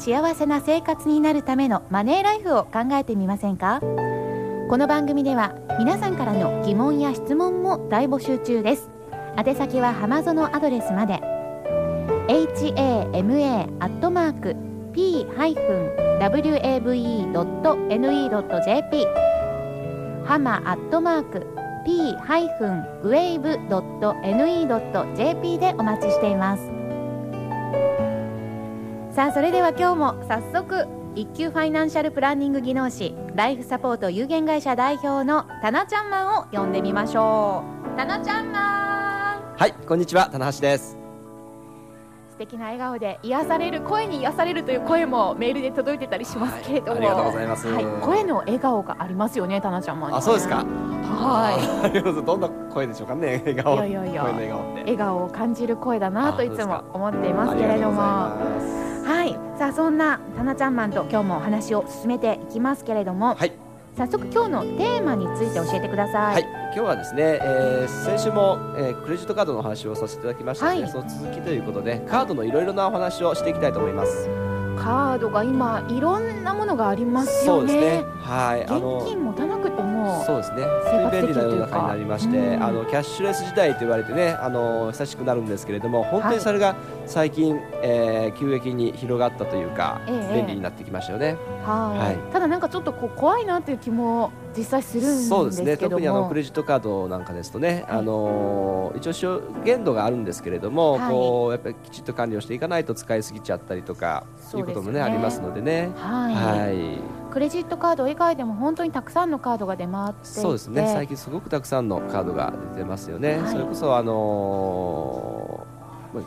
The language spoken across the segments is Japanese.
幸せな生活になるためのマネーライフを考えてみませんか？この番組では皆さんからの疑問や質問も大募集中です。宛先は浜園アドレスまで。hama.p-wave.ne.jp ハマアットマーク p-wave.ne.jp でお待ちしています。さあそれでは今日も早速一級ファイナンシャルプランニング技能士ライフサポート有限会社代表のタナちゃんマンを呼んでみましょう。タナちゃんマンはいこんにちは棚橋です。素敵な笑顔で癒される声に癒されるという声もメールで届いてたりしますけれども、はいありがとうございます。はい、声の笑顔がありますよねタナちゃんマンにはあそうですかはい どんな声でしょうかね。笑顔。いやいやいや。笑顔を感じる声だなといつも思っていますあけれどもはい。さあそんなタナちゃんマンと今日もお話を進めていきますけれども、はい。早速今日のテーマについて教えてください、はい、今日はですね、えー先週も、えークレジットカードのお話をさせていただきましたので、はい。その続きということでカードのいろいろなお話をしていきたいと思います。カードが今いろんなものがありますよね。そうですね。はい、現金持たなくてもそうですね。便利な世の中になりまして、うん。あのキャッシュレス時代と言われてね、あの久しくなるんですけれども、本当にそれが最近、えー急激に広がったというか、ええ。便利になってきましたよね。はい、はい。ただなんかちょっとこう怖いなという気も実際するんですけども。そうですね。特にあのクレジットカードなんかですとね、はい。あの一応使用限度があるんですけれども、はい。こうやっぱりきちっと管理をしていかないと使いすぎちゃったりとか、いうこともねありますのでね。はい、はい。クレジットカード以外でも本当にたくさんのカードが出回っていて。そうですね。最近すごくたくさんのカードが出てますよね、はい。それこそあのー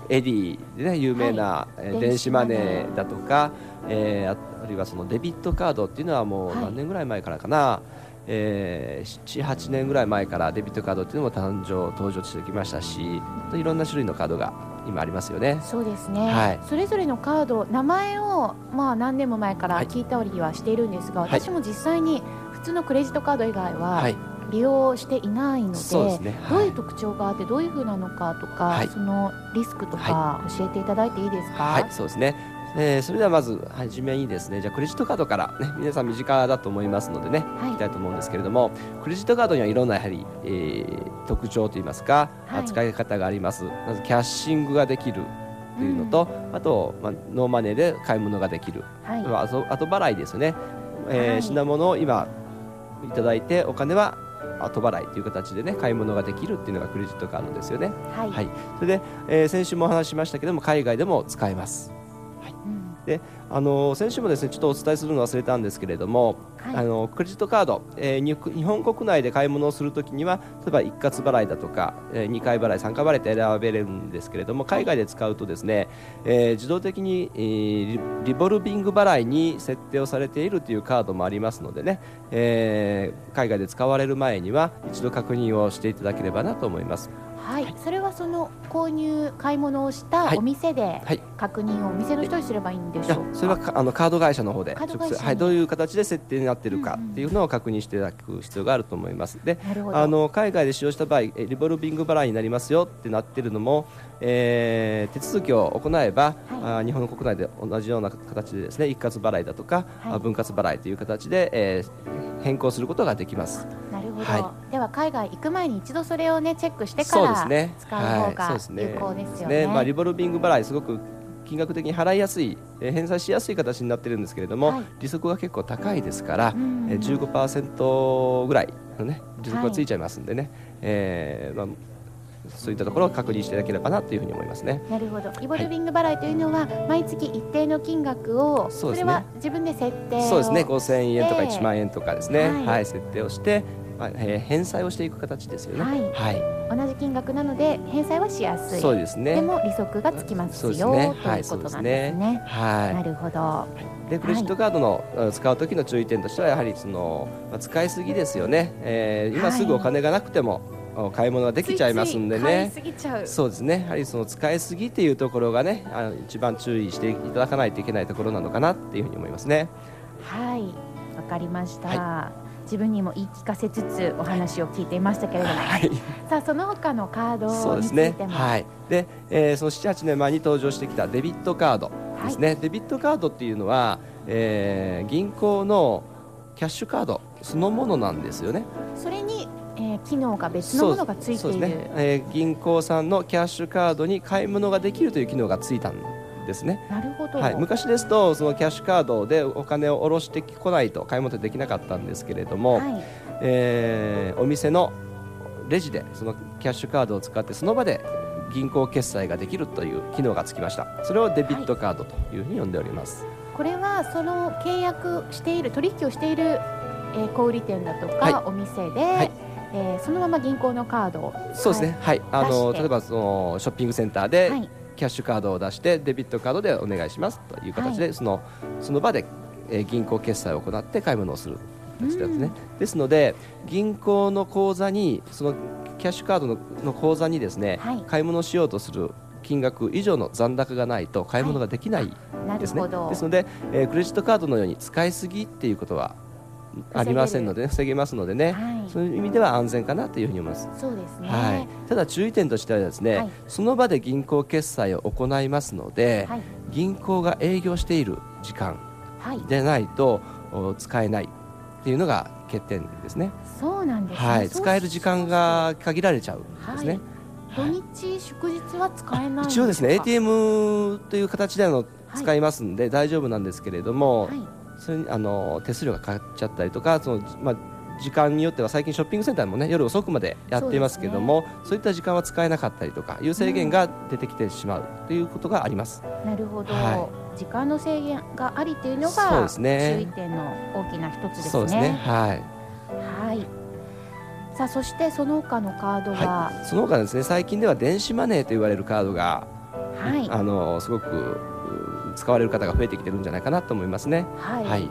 エディでね有名な、えー電子マネー。だとか、えーああるいはそのデビットカードっていうのはもうはい。何年ぐらい前からかな、えー、78年ぐらい前からデビットカードっていうのも誕生登場してきましたしいろんな種類のカードが今ありますよね。そうですね、はい。それぞれのカード名前をまあ何年も前からはい。聞いたりはしているんですが、はい。私も実際に普通のクレジットカード以外は、はい。利用していないので、そうですね。どういうは特徴があってどういう風なのかとか、はい。そのリスクとか教えていただいていいですか、はい、そうですね。えーそれではまず初めにですね、じゃあクレジットカードからね、皆さん身近だと思いますのでね、はい。いきたいと思うんですけれども、クレジットカードにはいろんなやはり、えー特徴といいますか、はい。方があります。まずキャッシングができるというのと、あと、まあ、ノーマネーで買い物ができる、はい。まあ、後後払いですよね、えーはい。品物を今いただいてお金は後払いという形でね買い物ができるっていうのがクレジットカードですよね。はい。はい、それで、えー先週もお話ししましたけども海外でも使えます。うんあの先週もですねちょっとお伝えするの忘れたんですけれども、はい。あのクレジットカード、えーに日本国内で買い物をするときには例えば一括払いだとか、えー、2回払い3回払いって選べるんですけれども海外で使うとですね、えー自動的に、えーリリボルビング払いに設定をされているというカードもありますのでね、えー海外で使われる前には一度確認をしていただければなと思います。はい、それはその購入買い物をしたはい。お店ではい。確認をお店の人にすればいいんでしょうか？それはかあのカード会社の方ではい、どういう形で設定になっているかっていうのを確認していただく必要があると思います。でなるほど。あの海外で使用した場合えリボルビング払いになりますよってなってるのも、えー手続きを行えば、あ日本の国内で同じような形でですね一括払いだとか、はい。あ分割払いという形で、えー変更することができます。なるほど、はでは海外行く前に一度それをねチェックしてから。使う方がですね。有効ですよね。まあリボルビング払いすごく金額的に払いやすい、えー返済しやすい形になってるんですけれども、はい。利息が結構高いですから、うんえー15%ぐらいのね利息がついちゃいますんでね、えーまあそういったところを確認していただければなというふうに思いますね。なるほど。リボルビング払いというのは、毎月一定の金額をそれは自分で設定をそうですね。5000円とかして。1万円とかですね、はい。はい。設定をしてまあえー返済をしていく形ですよね。はい。はい、同じ金額なので返済はしやすい。そうですね。でも利息がつきますよ。すね。ということなんですね。はい。なるほど。でクレジットカードの、うん使う時の注意点としてはやはりその、まあ、使いすぎですよね、えー今すぐお金がなくても、お買い物ができちゃいますんでね。そうですね。やはりその使いすぎっていうところがねあの一番注意していただかないといけないところなのかなっていうふうに思いますね。はい、わかりました。は自分にも言い聞かせつつお話を聞いていましたけれども、はい。さあその他のカードそうですについても、ね。はい。で、えーその78年前に登場してきたデビットカードですね、デビットカードっていうのは、えー銀行のキャッシュカードそのものなんですよね。それに、えー機能が別のものがついている。ね、えー銀行さんのキャッシュカードに買い物ができるという機能がついたんですね、なるほど。はい、昔ですとそのキャッシュカードでお金を下ろしてこないと買い物できなかったんですけれども、はい。えーお店のレジでそのキャッシュカードを使ってその場で銀行決済ができるという機能がつきました。それをデビットカードというふうに呼んでおります、これはその契約している取引をしている、えー小売店だとか、はい。お店で、はいえーそのまま銀行のカードをそうですね。はい、あの例えばそのショッピングセンターではい。キャッシュカードを出してデビットカードでお願いしますという形で、はそのその場で、えー銀行決済を行って買い物をする形ですね、うん。ですので銀行の口座にそのキャッシュカードのの口座にですね、はい。買い物をしようとする金額以上の残高がないと買い物ができないなですね、るほど。ですので、えークレジットカードのように使いすぎっていうことはありませんので、ね、防げますのでね、はいそういう意味では安全かなというふうに思います。そうですね。はい、ただ注意点としてはですね、はいその場で銀行決済を行いますので、はい銀行が営業している時間はい。でないとお使えないっていうのが欠点ですね。そうなんですね。はい、使える時間が限られちゃうんですね。土はい日祝日は使えないん一応ですね ATM という形でのはい使いますんで大丈夫なんですけれども、はい。それにあの手数料がかかっちゃったりとかその、まあ、時間によっては最近ショッピングセンターもね夜遅くまでやっていますけれどもそう,、いった時間は使えなかったりとかいう制限が出てきてしまうということがあります。なるほど、は時間の制限がありというのそうがですね。注意点の大きな一つですね。すね。はい。はい。さあそしてその他のカードは、はい、その他ですね最近では電子マネーと言われるカードが、はい、あのすごくう使われる方が増えてきてるんじゃないかなと思いますね。はい、はい。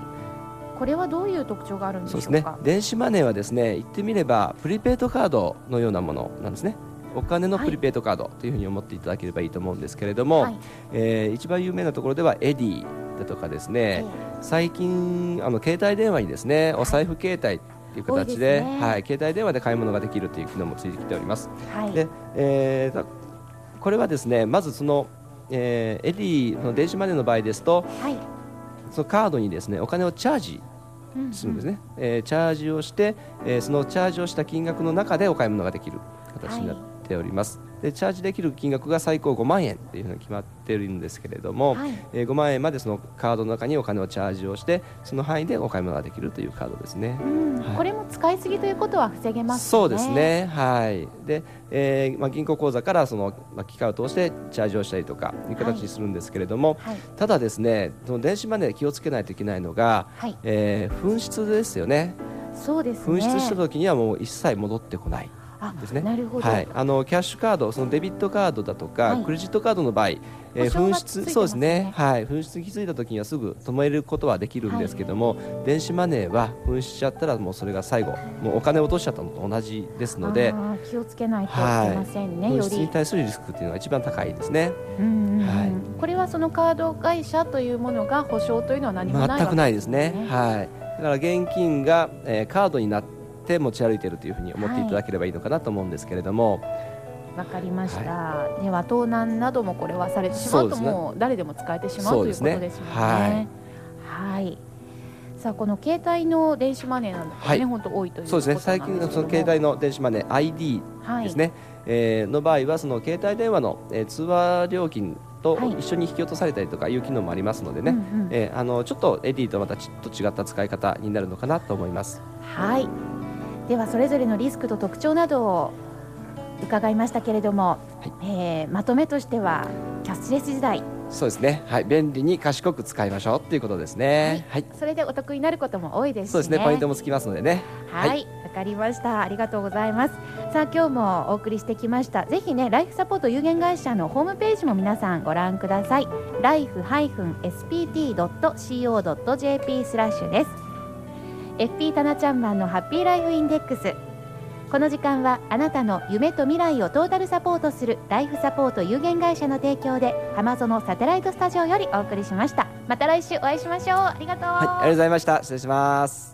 これはどういう特徴があるんでしょうか。そうですね。電子マネーはですね言ってみればプリペイドカードのようなものなんですね。お金のプリペイドカードというふうに思っていただければいいと思うんですけれども、はい。えー一番有名なところではエディだとかですね、最近あの携帯電話にですねおサイフケータイっていう形でね。はい、携帯電話で買い物ができるという機能もついてきております。はい、で、えーだこれはですねまずその、えーエディの電子マネーの場合ですとはい、そのカードにですねお金をチャージうんうん。するんですね、えーチャージをして、えーそのチャージをした金額の中でお買い物ができる形になっております、でチャージできる金額が最高5万円というふうに決まっているんですけれども、はい。えー5万円までそのカードの中にお金をチャージをしてその範囲でお買い物ができるというカードですね。うん。はい。これも使いすぎということは防げますね。そうです。ね、はい。でえーまあ、銀行口座からその、まあ、機械を通してチャージをしたりとかいう形にするんですけれども、はい、ただですねその電子マネーで気をつけないといけないのが、はい、えー紛失ですよね。そうですね。紛失した時にはもう一切戻ってこない。あですね。なるほど。はい、あのキャッシュカード、そのデビットカードだとか、はい。クレジットカードの場合、えー紛失、ねそうですね、はい、紛失に気づいたときにはすぐ止めることはできるんですけども、電子マネーは紛失しちゃったら、もうそれが最後、もうお金を落としちゃったのと同じですので気をつけないといけませんね、紛。失に対するリスクっていうのが一番高いですね。はい。これはそのカード会社というものが保証というのは何もないわけ全くないですね。ね。はい。だから現金が、えーカードになって持ち歩いているというふうに思っていただければいいのかなと思うんですけれども、わかりました、では盗難などもこれはされてしまうともう誰でも使えてしまうということですね。ですよね。はい。はい。さあこの携帯の電子マネーなんかね、はい。本当多いというそうですね。最近のその携帯の、の電子マネー ID はい、ですね、えーの場合はその携帯電話の、えー通話料金とはい。一緒に引き落とされたりとかいう機能もありますのでね、うんうんえーあのちょっとエディとまたちょっと違った使い方になるのかなと思います。はいではそれぞれのリスクと特徴などを伺いましたけれども、はい。えーまとめとしてはキャッシュレス時代。そうですね。はい、便利に賢く使いましょうということですね。はい、それでお得になることも多いですしね。そうですね。ポイントもつきますのでね。はい、はい。わかりました。ありがとうございます。さあ今日もお送りしてきました。ぜひねライフサポート有限会社のホームページも皆さんご覧ください。life-spt.co.jp スラッシュです FP タナちゃんマンのハッピーライフインデックス。この時間はあなたの夢と未来をトータルサポートするライフサポート有限会社の提供で浜園サテライトスタジオよりお送りしました。また来週お会いしましょう。ありがとう、はい、ありがとうございました。失礼します。